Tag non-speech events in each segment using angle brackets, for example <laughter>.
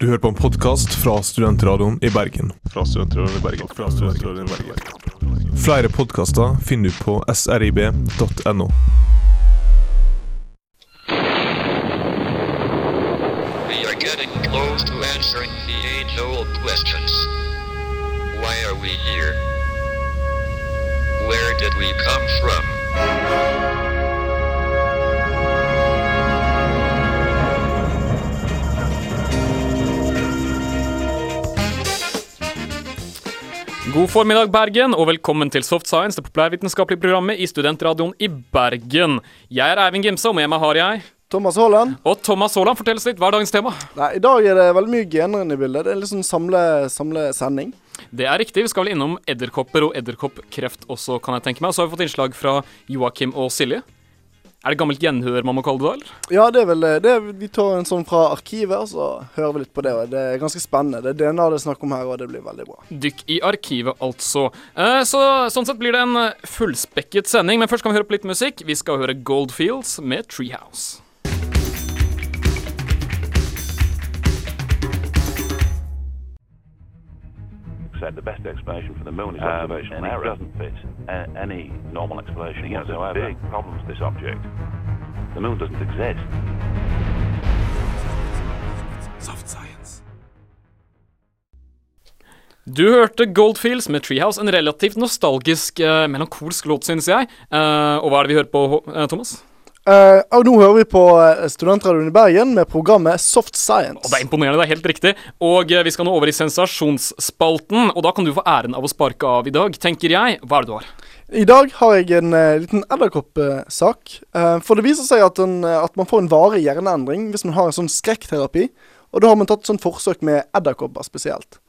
Du hører på en podkast fra Studentradioen i Bergen. Fra Studentradioen i Bergen. Fra Studentradioen i Bergen. Flere podkaster finner du på srib.no. We are getting close to answering the age-old questions. Why are we here? Where did we come from? God formiddag, Bergen, og velkommen til Soft Science, det populærvitenskapelige programmet i Studentradioen i Bergen. Jeg er Eivind Gimse, og med meg har jeg Thomas Haaland. Og Thomas Haaland. Fortell oss litt, hva er dagens tema? Nei, I dag er det veldig mye gener inne i bildet. Det er litt sånn samle, samlesending. Det er riktig, vi skal vel innom edderkopper og edderkoppkreft også, kan jeg tenke meg. Og så har vi fått innslag fra Joakim og Silje. Er det gammelt gjenhør man må kalle det da, eller? Ja, det er vel det. Vi tar en sånn fra arkivet, og så hører vi litt på det. og Det er ganske spennende. Det er DNA det er snakk om her, og det blir veldig bra. Dykk i arkivet, altså. Eh, så Sånn sett blir det en fullspekket sending, men først kan vi høre på litt musikk. Vi skal høre Goldfields med Treehouse. Said the best explanation for the moon is observational error. It doesn't fit a- any normal explanation whatsoever. There's big problems with this object. The moon doesn't exist. Du hørte Goldfields med Treehouse, en relativt nostalgisk, eh, melankolsk låt, synes jeg. Eh, og hva er det vi hører på, eh, Thomas? Eh, og nå hører vi på eh, Studentradioen i Bergen med programmet Soft Science. Og det er imponerende, det er helt riktig. Og eh, vi skal nå over i sensasjonsspalten, og da kan du få æren av å sparke av i dag, tenker jeg. Hva er det du har? I dag har jeg en uh, liten edderkoppsak. Uh, for det viser seg at, en, at man får en varig hjerneendring hvis man har en sånn skrekkterapi. Og da har man tatt et sånt forsøk med edderkopper spesielt.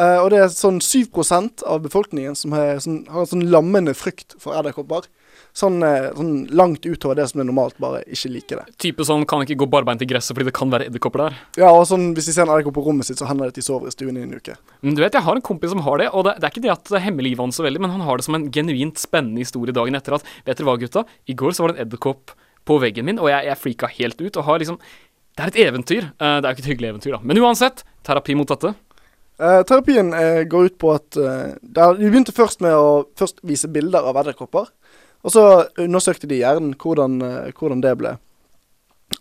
Og det er sånn 7% av befolkningen som har, sånn, har en sånn lammende frykt for edderkopper. Sånn, eh, sånn langt utover det som er normalt, bare ikke liker det. Type sånn kan ikke gå barbeint i gresset fordi det kan være edderkopper der. Ja, og sånn hvis de ser en edderkopp på rommet sitt, så hender det at de sover i stuen i en uke. Men du vet, jeg har en kompis som har det, og det, det er ikke det at det hemmer livet hans så veldig, men han har det som en genuint spennende historie dagen etter at Vet dere hva, gutta? I går så var det en edderkopp på veggen min, og jeg, jeg freaka helt ut. Og har liksom Det er et eventyr. Uh, det er jo ikke et hyggelig eventyr, da. Men uansett, terapi mot dette. Uh, terapien uh, går ut på at uh, der, Vi begynte først med å først vise bilder av edderkopper. Og så undersøkte de hjernen hvordan, eh, hvordan det ble.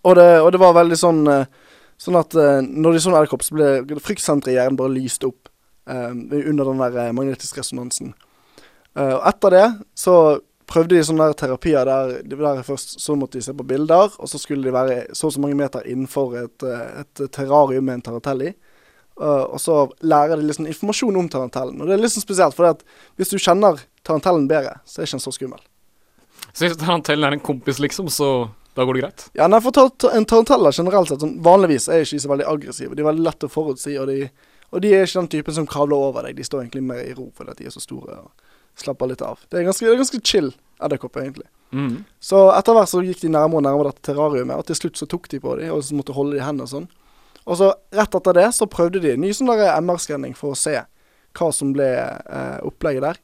Og det, og det var veldig sånn eh, Sånn at eh, når de så en edderkopp, så ble fryktsenteret i hjernen bare lyst opp eh, under den der magnetiske resonansen. Eh, og etter det så prøvde de sånne der terapier der, der først så måtte de se på bilder, og så skulle de være så og så mange meter innenfor et, et terrarium med en tarantell i. Uh, og så lærer de liksom informasjon om tarantellen. Og det er litt sånn spesielt, for hvis du kjenner tarantellen bedre, så er ikke den så skummel. Så hvis tarantellen er en kompis, liksom, så da går det greit? Ja, nei, for En generelt sett, sånn, vanligvis er ikke så veldig aggressive. De er veldig lett å forutsi, og de, og de er ikke den typen som kravler over deg. De står egentlig mer i ro fordi de er så store og slapper litt av. Det er ganske, det er ganske chill edderkopp, egentlig. Mm. Så etter hvert så gikk de nærmere og nærmere dette terrariumet, og til slutt så tok de på dem og så måtte holde de i hendene og sånn. Og så rett etter det så prøvde de en ny sånn MR-skanning for å se hva som ble eh, opplegget der.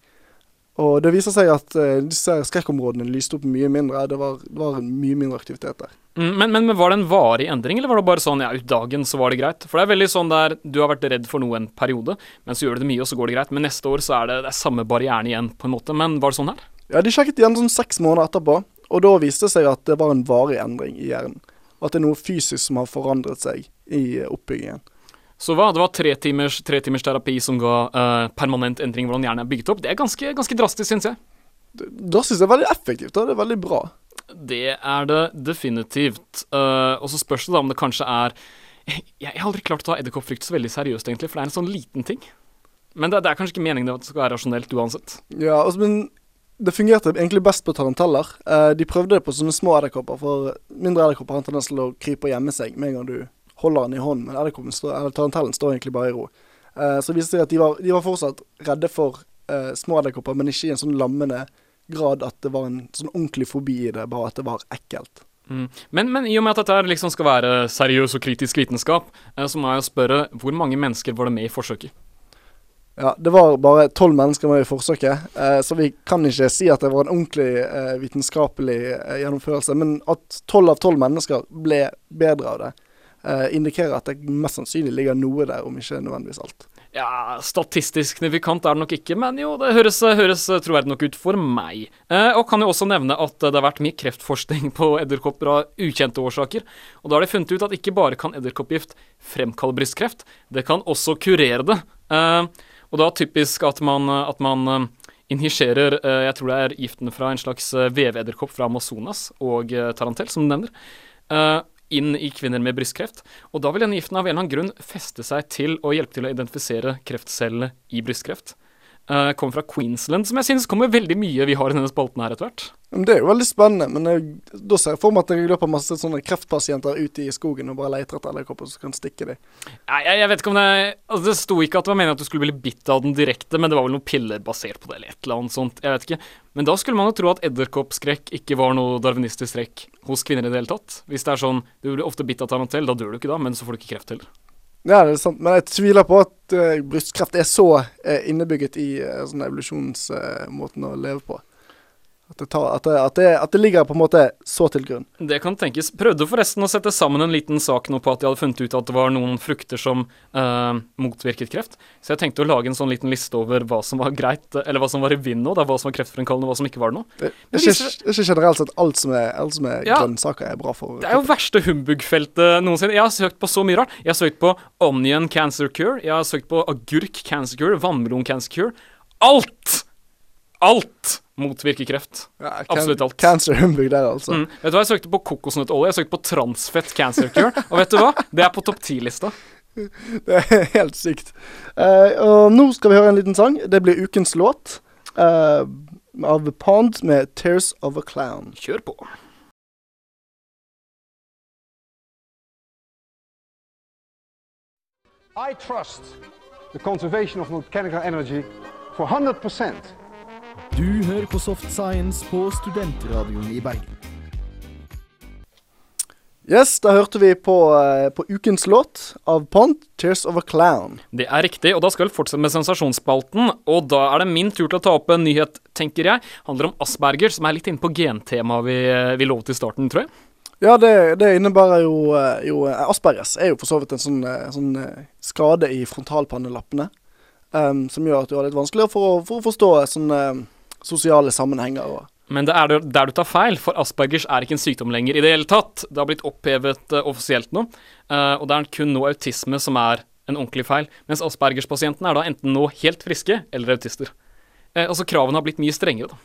Og det viser seg at uh, disse skrekkområdene lyste opp mye mindre. Det var, det var mye mindre aktivitet der. Mm, men, men, var det en varig endring, eller var det bare sånn ja, ut dagen så var det greit? For det er veldig sånn der du har vært redd for noe en periode, men så gjør du det mye, og så går det greit. Men neste år så er det, det er samme barrieren igjen, på en måte. Men var det sånn her? Ja, de sjekket igjen sånn seks måneder etterpå, og da viste det seg at det var en varig endring i hjernen. Og at det er noe fysisk som har forandret seg i eh, oppbyggingen. Så hva? Det var tre timers, tre timers terapi som ga uh, permanent endring hvordan hjernen er bygget opp. Det er ganske, ganske drastisk, syns jeg. Da syns jeg det er veldig effektivt. Da. Det er veldig bra. Det er det definitivt. Uh, og så spørs det da om det kanskje er <laughs> Jeg, jeg har aldri klart å ta edderkoppfrykt så veldig seriøst, egentlig, for det er en sånn liten ting. Men det, det er kanskje ikke meningen at det skal være rasjonelt uansett. Ja, altså, men det fungerte egentlig best på taranteller. Uh, de prøvde det på sånne små edderkopper, for mindre edderkopper har en tendens til å krype og gjemme seg med en gang du holder den i hånden, men edderkoppen eller tarantellen står egentlig bare i ro. Uh, så det viste seg at de var, de var fortsatt redde for uh, små edderkopper, men ikke i en sånn lammende grad at det var en sånn ordentlig fobi i det, bare at det var ekkelt. Mm. Men, men i og med at dette liksom skal være seriøs og kritisk vitenskap, uh, så må jeg spørre hvor mange mennesker var det med i forsøket? Ja, det var bare tolv mennesker med i forsøket, eh, så vi kan ikke si at det var en ordentlig eh, vitenskapelig eh, gjennomførelse. Men at tolv av tolv mennesker ble bedre av det, indikerer at det mest sannsynlig ligger noe der, om ikke nødvendigvis alt. Ja, statistisk signifikant er det nok ikke, men jo, det høres, høres troverdig nok ut for meg. Eh, og kan jo også nevne at det har vært mye kreftforskning på edderkopper av ukjente årsaker. Og da har de funnet ut at ikke bare kan edderkoppgift fremkalle brystkreft, det kan også kurere det. Eh, og da typisk at man, at man eh, injiserer eh, Jeg tror det er giften fra en slags eh, veveedderkopp fra Amazonas og eh, tarantel, som du nevner. Inn i kvinner med brystkreft. Og da vil denne giften av en eller annen grunn feste seg til å hjelpe til å identifisere kreftcellene i brystkreft. Uh, kommer fra Queensland, som jeg synes kommer veldig mye vi har i denne spalten her etter hvert. Det er jo veldig spennende. Men jeg, da ser jeg for meg at jeg løper masse sånne kreftpasienter ut i skogen og bare leter etter edderkopper som kan stikke dem. Nei, jeg, jeg vet ikke om det altså Det sto ikke at det var meningen at du skulle bli bitt av den direkte, men det var vel noen piller basert på det, eller et eller annet sånt. Jeg vet ikke. Men da skulle man jo tro at edderkoppskrekk ikke var noe darwinistisk strekk hos kvinner i det hele tatt. Hvis det er sånn Du blir ofte bitt av tarantell, da dør du ikke da, men så får du ikke kreft heller. Ja, det er sant. Men jeg tviler på at uh, brystkreft er så uh, innebygget i uh, sånn evolusjonsmåten å leve på. At det, tar, at, det, at, det, at det ligger på en måte så til grunn. Det kan tenkes. Prøvde forresten å sette sammen en liten sak nå på at de hadde funnet ut at det var noen frukter som eh, motvirket kreft. Så jeg tenkte å lage en sånn liten liste over hva som var greit, eller hva som var i vind nå. Da, hva som var kreftfremkallende, og hva som ikke var det nå. Det, det, er viser- det ikke generelt sett alt som er, alt som er Ja. grønnsaker er bra for Det er jo verste humbug-feltet noensinne. Jeg har søkt på så mye rart. Jeg har søkt på onion cancer cure, jeg har søkt på agurk cancer cure, vannmelon cancer cure. Alt! Alt motvirker kreft. ja, can- absolutt alt. Cancer humbug der, altså. Mm. Vet du hva, Jeg søkte på kokosnøttolje, jeg søkte på transfett cancer cure, og vet du hva? Det er på topp ti-lista. <laughs> Det er helt sykt. Uh, og nå skal vi høre en liten sang. Det blir ukens låt. uh, av Pond med 'Tears of a Clown'. Kjør på. I trust the conservation of mechanical energy for 100%. Du hører på Soft Science på Studentradioen i Bergen. Yes, da hørte vi på, eh, på ukens låt av Pont, 'Tears of a Clown'. Det er riktig, og da skal vi fortsette med sensasjonsspalten. Og da er det min tur til å ta opp en nyhet, tenker jeg. Handler om Asperger, som er litt inne på gentemaet vi, vi lovet i starten, tror jeg. Ja, det, det innebærer jo, eh, jo eh, Aspergers er jo for så vidt en sånn, eh, sånn eh, skade i frontalpannelappene. um, som gjør at du har litt vanskeligere for å, for å forstå sånn eh, sosiale sammenhenger. Og, Men det er der- du tar feil, for Aspergers er ikke en sykdom lenger i det hele tatt. Det har blitt opphevet uh, offisielt nå, uh, og det er kun nå autisme som er en ordentlig feil. Mens Aspergers-pasientene er da enten nå helt friske eller autister. Uh, altså Kravene har blitt mye strengere, da.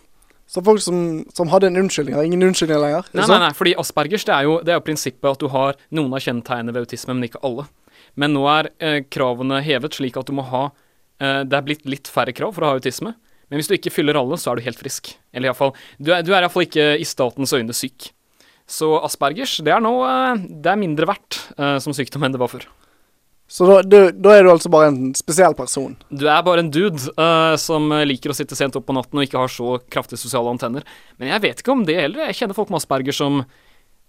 så folk som, som hadde en unnskyldning, har ingen unnskyldning lenger? er Nei, sånn? nei, nei, fordi Aspergers det er jo det er jo prinsippet at du har noen av kjennetegnene ved autisme, men ikke alle. Men nå er kravene hevet slik at du må ha eh, Det er blitt litt færre krav for å ha autisme. Men hvis du ikke fyller alle, så er du helt frisk. Eller iallfall Du er, du er iallfall ikke i statens øyne syk. Så Aspergers, det er nå eh, Det er mindre verdt uh, som sykdom enn det var før. Så da, du, da er du altså bare en spesiell person? Du er bare en dude uh, som liker å sitte sent opp på natten og ikke har så kraftige sosiale antenner. Men jeg vet ikke om det heller. Jeg kjenner folk med Asperger som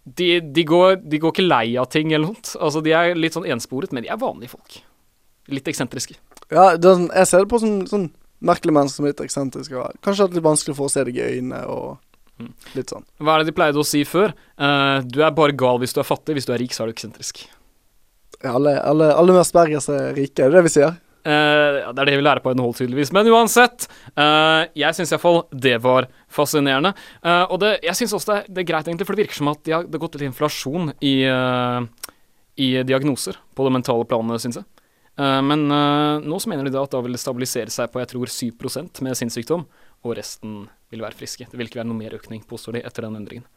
de, de, går, de går ikke lei av ting eller noe. Altså, de er litt sånn ensporet, men de er vanlige folk. Litt eksentriske. Ja, er sånn, jeg ser det på sånn, sånn merkelige mennesker som er litt eksentriske. og Kanskje litt vanskelig for å se deg i øynene og Mm. litt sånn. Hva er det de pleide å si før? Uh, du er bare gal hvis du er fattig, hvis du er rik, så er du eksentrisk. Ja, alle, alle, alle med Aspergers er rike, er det det vi sier? Uh, det er det vi lærer på NHO, tydeligvis. Men uansett, uh, jeg syns iallfall det var fascinerende. Uh, og det, jeg syns også det er, det er greit, egentlig, for det virker som at de har, det har gått litt inflasjon i, i diagnoser på det mentale planet, syns jeg. Eh, men eh, nå så mener de da at da vil det stabilisere seg på jeg tror 7% med sinnssykdom, og resten vil være friske. Det vil ikke være noe mer økning, påstår de, etter den endringen.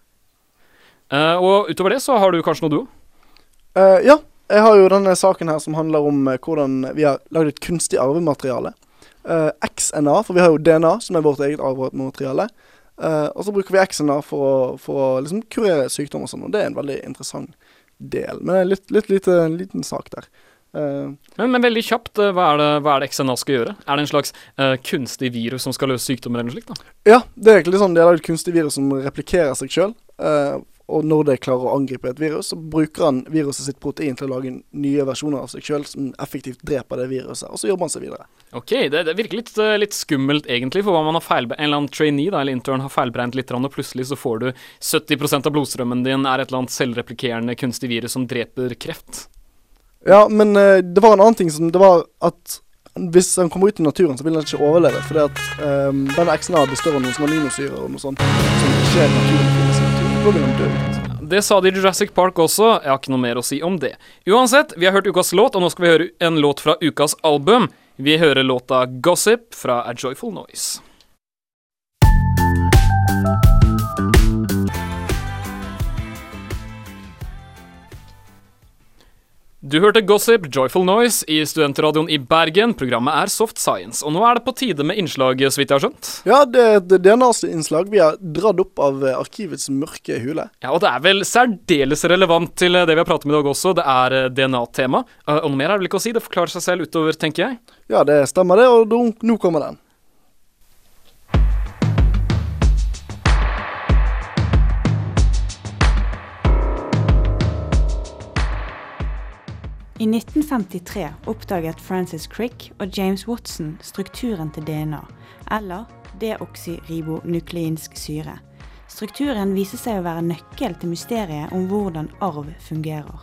Eh, og utover det så har du kanskje noe, du òg? Ja, jeg har jo denne saken her som handler om hvordan vi har lagd et kunstig arvemateriale. XNA, for vi har jo DNA, som er vårt eget arvemateriale. Uh, og så bruker vi XNA for å, for å liksom kurere sykdom og sånn, og det er en veldig interessant del. Men det er litt, litt lite, en liten sak der. Eh, Men, men veldig kjapt, eh, hva er, det, hva er det XNA skal gjøre? Er det en slags uh, kunstig virus som skal løse sykdommer eller noe slikt? da? ja, det er egentlig sånn de har lagd kunstig virus som replikerer seg sjøl. og når det klarer å angripe et virus, så bruker han viruset sitt protein til å lage nye versjoner av seg sjøl som effektivt dreper det viruset, og så jobber han seg videre. Ok, det, det virker litt, litt skummelt, egentlig, for hva man har feil, en eller annen trainee da, eller intern har feilberegnet litt, og plutselig så får du 70% av blodstrømmen din er et eller annet selvreplikerende kunstig virus som dreper kreft. Ja, men eh, det var en annen ting som Det var at hvis han kommer ut i naturen, så vil han ikke overleve. Fordi at um, eksen XNA består av noen sånne aminosyrer og noe sånt som ikke er naturlig finnes i naturen. Det sa de i Jurassic Park også, jeg har ikke noe mer å si om det. Uansett, vi har hørt ukas låt, og nå skal vi høre en låt fra ukas album. Vi hører låta 'Gossip' fra A Joyful Noise. Du hørte Gossip, Joyful Noise, i Studentradioen i Bergen. Programmet er Soft Science. Og nå er det på tide med innslag, så vidt jeg har skjønt? Ja, det er et DNA-innslag vi har dratt opp av eh, arkivets mørke hule. Ja, og det er vel særdeles relevant til det vi har pratet om i dag også. Det er eh, DNA-tema. Eh, og noe mer er det vel ikke å si. Det forklarer seg selv utover, tenker jeg. Ja, det stemmer det, og nå kommer den. I 1953 oppdaget Francis Crick og James Watson strukturen til DNA, eller deoksyribonukleinsk syre. Strukturen viser seg å være nøkkel til mysteriet om hvordan arv fungerer.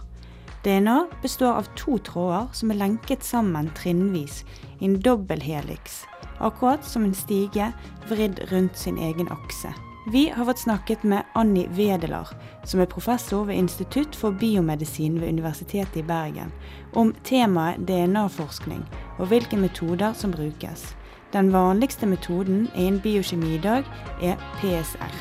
DNA består av to tråder som er lenket sammen trinnvis i en dobbelthelix, akkurat som en stige vridd rundt sin egen akse. Vi har fått snakket med Anni Wedeler, som er professor ved Institutt for biomedisin ved Universitetet i Bergen, om temaet DNA-forskning og hvilke metoder som brukes. Den vanligste metoden innen biokjemi i dag er PSR.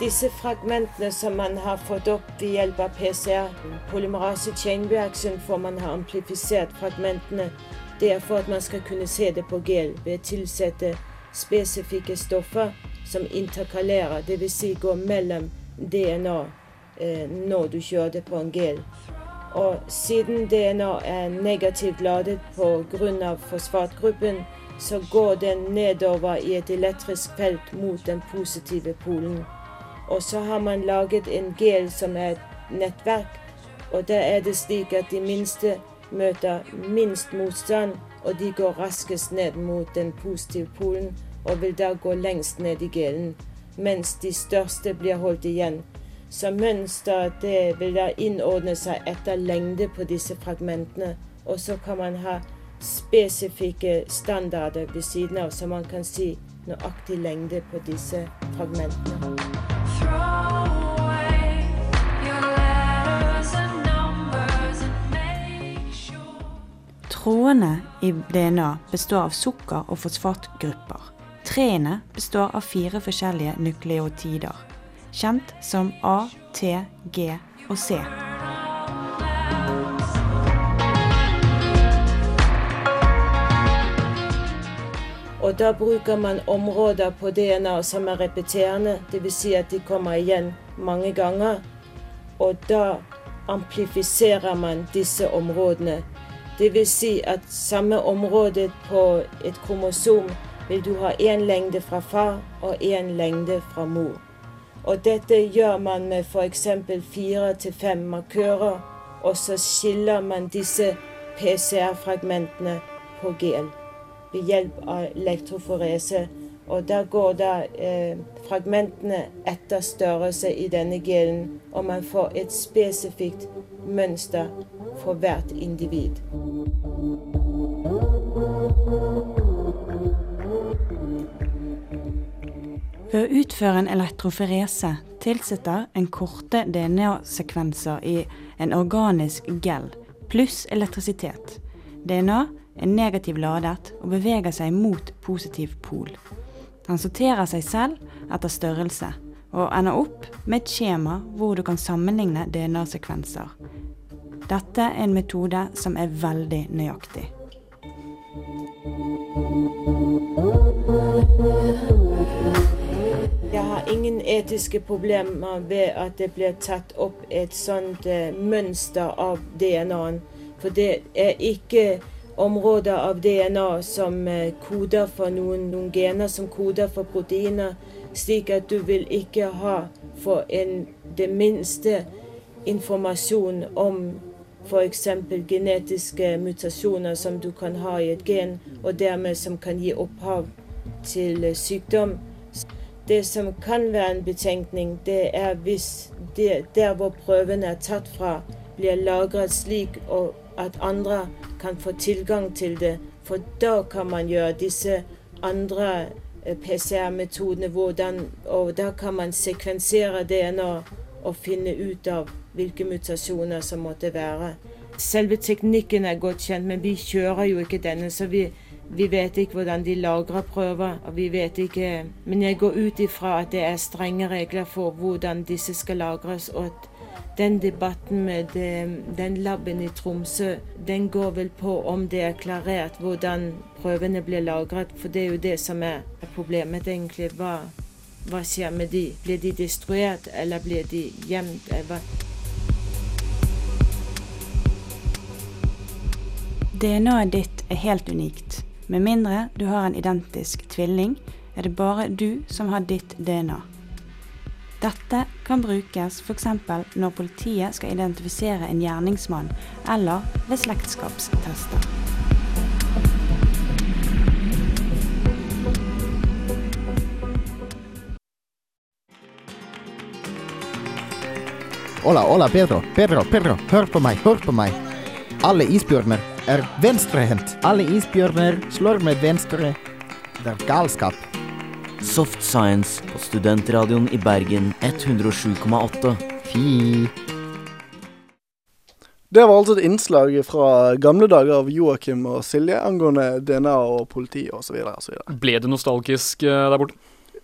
Disse fragmentene som man har fått opp ved hjelp av PCR, polymerase chain reaction, får man ha amplifisert fragmentene det er for at man skal kunne se det på gel ved å tilsette spesifikke stoffer som interkalerer, dvs. Si går mellom DNA eh, når du kjører det på en gel. Og siden DNA er negativt ladet pga. fosfatgruppen, så går den nedover i et elektrisk felt mot den positive polen. Og så har man laget en gel som er et nettverk, og der er det slik at de minste møter minst motstand, og de går raskest ned mot den positive polen og vil da gå lengst ned i gelen, mens de største blir holdt igjen. Så mønsteret det vil da innordne seg etter lengde på disse fragmentene, og så kan man ha spesifikke standarder ved siden av, så man kan si nøyaktig lengde på disse fragmentene. Trådene i DNA består av sukker- og fosfatgrupper. Treene består av fire forskjellige nukleotider, kjent som A, T, G og C. Og da bruker man områder på DNA som er repeterende, dvs. Si at de kommer igjen mange ganger. Og da amplifiserer man disse områdene Dvs. Si at samme område på et kromosom vil du ha én lengde fra far og én lengde fra mor. Og dette gjør man med f.eks. fire til fem markører, og så skiller man disse PCR-fragmentene på gel ved hjelp av elektroforese. Og der går da eh, fragmentene etter størrelse i denne gelen, og man får et spesifikt mønster for hvert individ. Ved å utføre en elektroferese tilsetter en korte DNA-sekvenser i en organisk gel pluss elektrisitet. DNA er negativt ladet og beveger seg mot positiv pol. Den sorterer seg selv etter størrelse og ender opp med et skjema hvor du kan sammenligne DNA-sekvenser. Dette er en metode som er veldig nøyaktig. Ingen etiske problemer ved at det blir tatt opp et sånt uh, mønster av DNA-en. For det er ikke områder av DNA som eh, koder for noen, noen gener som koder for proteiner, slik at du vil ikke ha for en, det minste informasjon om f.eks. genetiske mutasjoner som du kan ha i et gen, og dermed som kan gi opphav til eh, sykdom. Det som kan være en betenkning, det er hvis det, der hvor prøvene er tatt fra, blir lagret slik at andre kan få tilgang til det. For da kan man gjøre disse andre eh, PCR-metodene, og da kan man sekvensere DNA og finne ut av hvilke mutasjoner som måtte være. Selve teknikken er godt kjent, men vi kjører jo ikke denne, så vi, vi vet ikke hvordan de lagrer prøver. og vi vet ikke, Men jeg går ut ifra at det er strenge regler for hvordan disse skal lagres. og at den debatten med det, den laben i Tromsø, den går vel på om det er klarert hvordan prøvene blir lagret. For det er jo det som er problemet, egentlig. Hva, hva skjer med de? Blir de destruert, eller blir de gjemt? DNA-et ditt er helt unikt. Med mindre du har en identisk tvilling, er det bare du som har ditt DNA. Dette kan brukes f.eks. når politiet skal identifisere en gjerningsmann, eller ved slektskapstester. Hola, hola, Pedro. Pedro, Pedro, hør på meg, hør på meg. Alle isbjørner er venstrehendt. Alle isbjørner slår med venstre. Det er galskap. Soft Science på Studentradioen i Bergen 107,8. Fy. Det var altså et innslag fra gamle dager av Joakim og Silje angående DNA og politi osv. Ble du nostalgisk eh, der borte?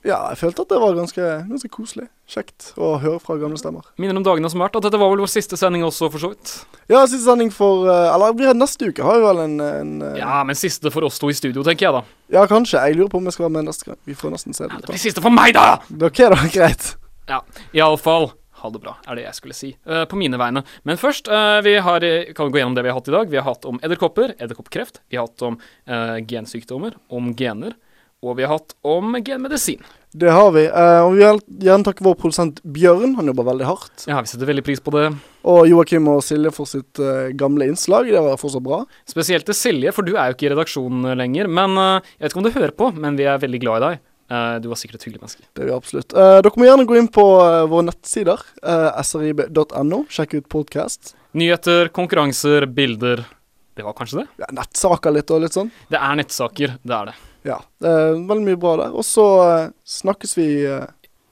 Ja, jeg følte at det var ganske, ganske koselig. Kjekt å høre fra gamle stemmer. Minner om dagene som har vært. At dette var vel vår siste sending også, for så vidt. Ja, siste sending for eh, Eller blir det neste uke? Har vi vel en, en eh, Ja, men siste for oss to i studio, tenker jeg da. Ja, kanskje. Jeg lurer på om jeg skal være med neste gang. Vi får nesten se det. Det blir siste for meg, da! Ok, da. <laughs> Greit. Ja, iallfall. Ha det bra, er det jeg skulle si. Uh, på mine vegne. Men først, uh, vi har, kan vi gå gjennom det vi har hatt i dag. Vi har hatt om edderkopper, edderkoppkreft. Vi har hatt om uh, gensykdommer, om gener. Og vi har hatt om genmedisin. Det har vi. Eh, og vi vil gjerne takke vår produsent Bjørn. Han jobber veldig hardt. Ja, vi setter veldig pris på det. Og Joakim og Silje for sitt eh, gamle innslag. Det var fortsatt bra. Spesielt til Silje, for du er jo ikke i redaksjonen lenger. Men eh, jeg vet ikke om du hører på, men vi er veldig glad i deg. Eh, du var sikkert et hyggelig menneske. Det er vi absolutt. Eh, dere må gjerne gå inn på eh, våre nettsider. Srib.no. Sjekk ut podkast. Nyheter, konkurranser, bilder. Det var kanskje det? Ja, nettsaker litt og litt sånn. Det er nettsaker, det er det. Ja. Veldig mye bra der. Og så eh, snakkes vi eh,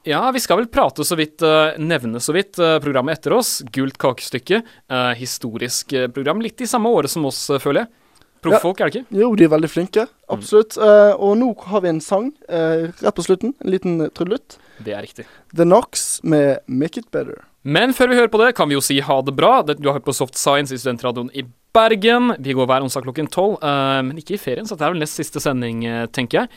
Ja, vi skal vel prate så vidt, eh, nevne så vidt programmet etter oss. Gult kakestykke. eh, historisk program. Litt i samme året som oss, føler jeg. Profffolk, er det ikke? Jo, de er veldig flinke. Absolutt. Eh, og nå har vi en sang eh, rett på slutten. En liten uh, trudelutt. Det er riktig. The Knox med Make It Better. Men før vi hører på det, kan vi jo si ha det bra. Du har hørt på Soft Science i Studentradioen i Bergen. Vi går hver onsdag klokken tolv, eh, men ikke i ferien, så det er vel nest siste sending, eh, tenker jeg.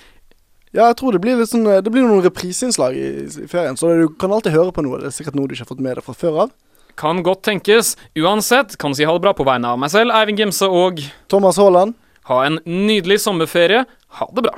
Ja, jeg tror det blir sånn eh, Det blir noen repriseinnslag i, i ferien, så du kan alltid høre på noe. Det er sikkert noe du ikke har fått med deg fra før av. Kan godt tenkes. Uansett, kan si ha det bra på vegne av meg selv, Eivind Gimse og Thomas Haaland. Ha en nydelig sommerferie. Ha det bra.